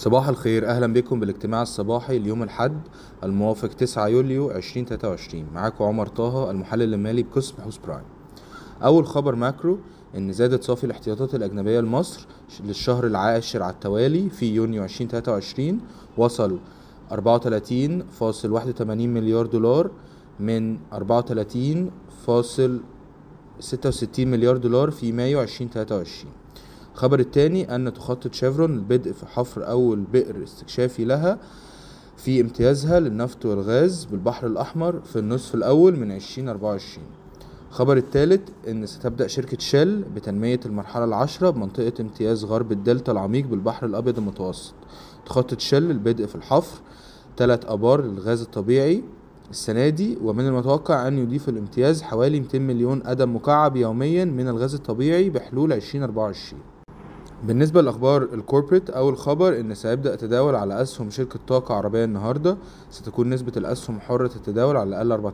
صباح الخير. أهلا بكم بالاجتماع الصباحي ليوم الأحد الموافق 9 يوليو 2023 معاكم عمر طه المحلل المالي بقسم بحوث Prime أول خبر macro إن زادت صافي الاحتياطات الأجنبية لمصر للشهر العاشر على التوالي في يونيو 2023 وصل 34.81 مليار دولار من 34.66 مليار دولار في مايو 2023 الخبر الثاني أن تخطط شيفرون البدء في حفر أول بئر استكشافي لها في امتيازها للنفط والغاز بالبحر الأحمر في النصف الأول من 2024 الخبر الثالث أن ستبدأ شركة شell بتنمية المرحلة العاشرة بمنطقة امتياز غرب الدلتا العميق بالبحر الأبيض المتوسط. تخطط شell البدء في الحفر ثلاث أبار للغاز الطبيعي السنة دي ومن المتوقع أن يضيف الامتياز حوالي 200 مليون قدم مكعب يوميا من الغاز الطبيعي بحلول 2024 بالنسبة لأخبار الكوربريت أول خبر إن سيبدأ التداول على أسهم شركة طاقة عربية النهاردة ستكون نسبة الأسهم حرة التداول على الأقل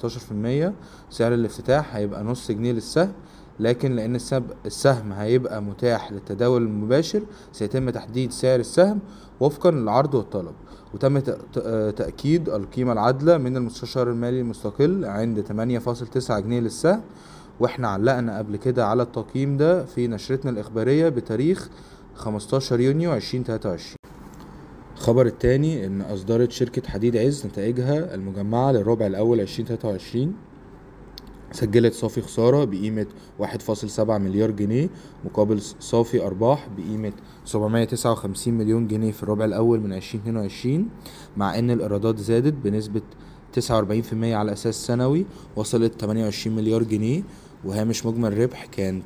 14% سعر الافتتاح هيبقى نص جنيه للسهم لكن لأن السهم هيبقى متاح للتداول المباشر سيتم تحديد سعر السهم وفقا للعرض والطلب. وتم تأكيد القيمة العادلة من المستشار المالي المستقل عند 8.9 جنيه للسهم. وإحنا علقنا قبل كده على التقييم ده في نشرتنا الإخبارية بتاريخ 15 يونيو 2023 الخبر التاني إن أصدرت شركة حديد عز نتائجها المجمعة للربع الأول 2023 سجلت صافي خسارة بقيمة 1.7 مليار جنيه مقابل صافي أرباح بقيمة 759 مليون جنيه في الربع الأول من 2022 مع إن الإيرادات زادت بنسبة 49% على أساس سنوي وصلت 28 مليار جنيه وهامش مجمل ربح كان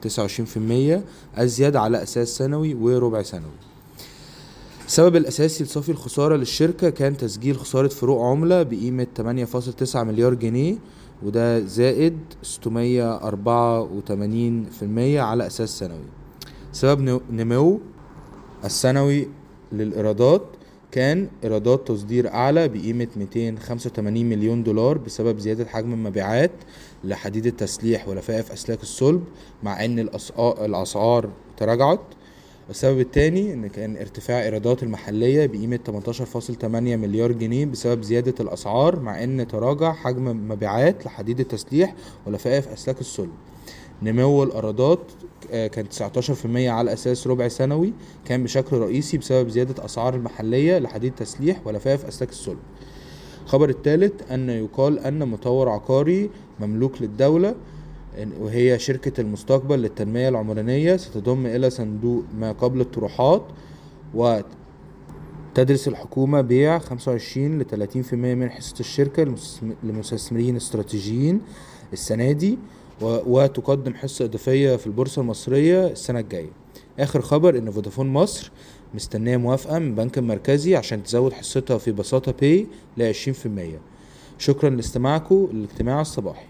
29% أزيد على أساس سنوي وربع سنوي. السبب الأساسي لصافي الخسارة للشركة كان تسجيل خسارة فروق عملة بقيمة 8.9 مليار جنيه وده زائد 684% على أساس سنوي. سبب نمو السنوي للإيرادات كان إيرادات تصدير أعلى بقيمة 285 مليون دولار بسبب زيادة حجم المبيعات لحديد التسليح ولفائف أسلاك الصلب مع إن الأسعار تراجعت. السبب الثاني إن كان ارتفاع إيرادات المحلية بقيمة 18.8 مليار جنيه بسبب زيادة الأسعار مع إن تراجع حجم مبيعات لحديد التسليح ولفائف أسلاك الصلب. نمو الايرادات آه، كان 19% على أساس ربع سنوي كان بشكل رئيسي بسبب زيادة أسعار المحلية لحديد التسليح ولفائف اسلاك الصلب. الخبر الثالث أن يقال أن مطور عقاري مملوك للدولة وهي شركة المستقبل للتنمية العمرانية ستضم إلى صندوق ما قبل الطروحات وتدرس الحكومة بيع 25 ل 30% من حصة الشركة لمستثمرين استراتيجيين السنة دي. وتقدم حصة إضافية في البورصة المصرية السنة الجاية. آخر خبر إن فودافون مصر مستنية موافقة من البنك المركزي عشان تزود حصتها في بساطة باي ل 20% شكرا لاستماعكم للاجتماع الصباحي.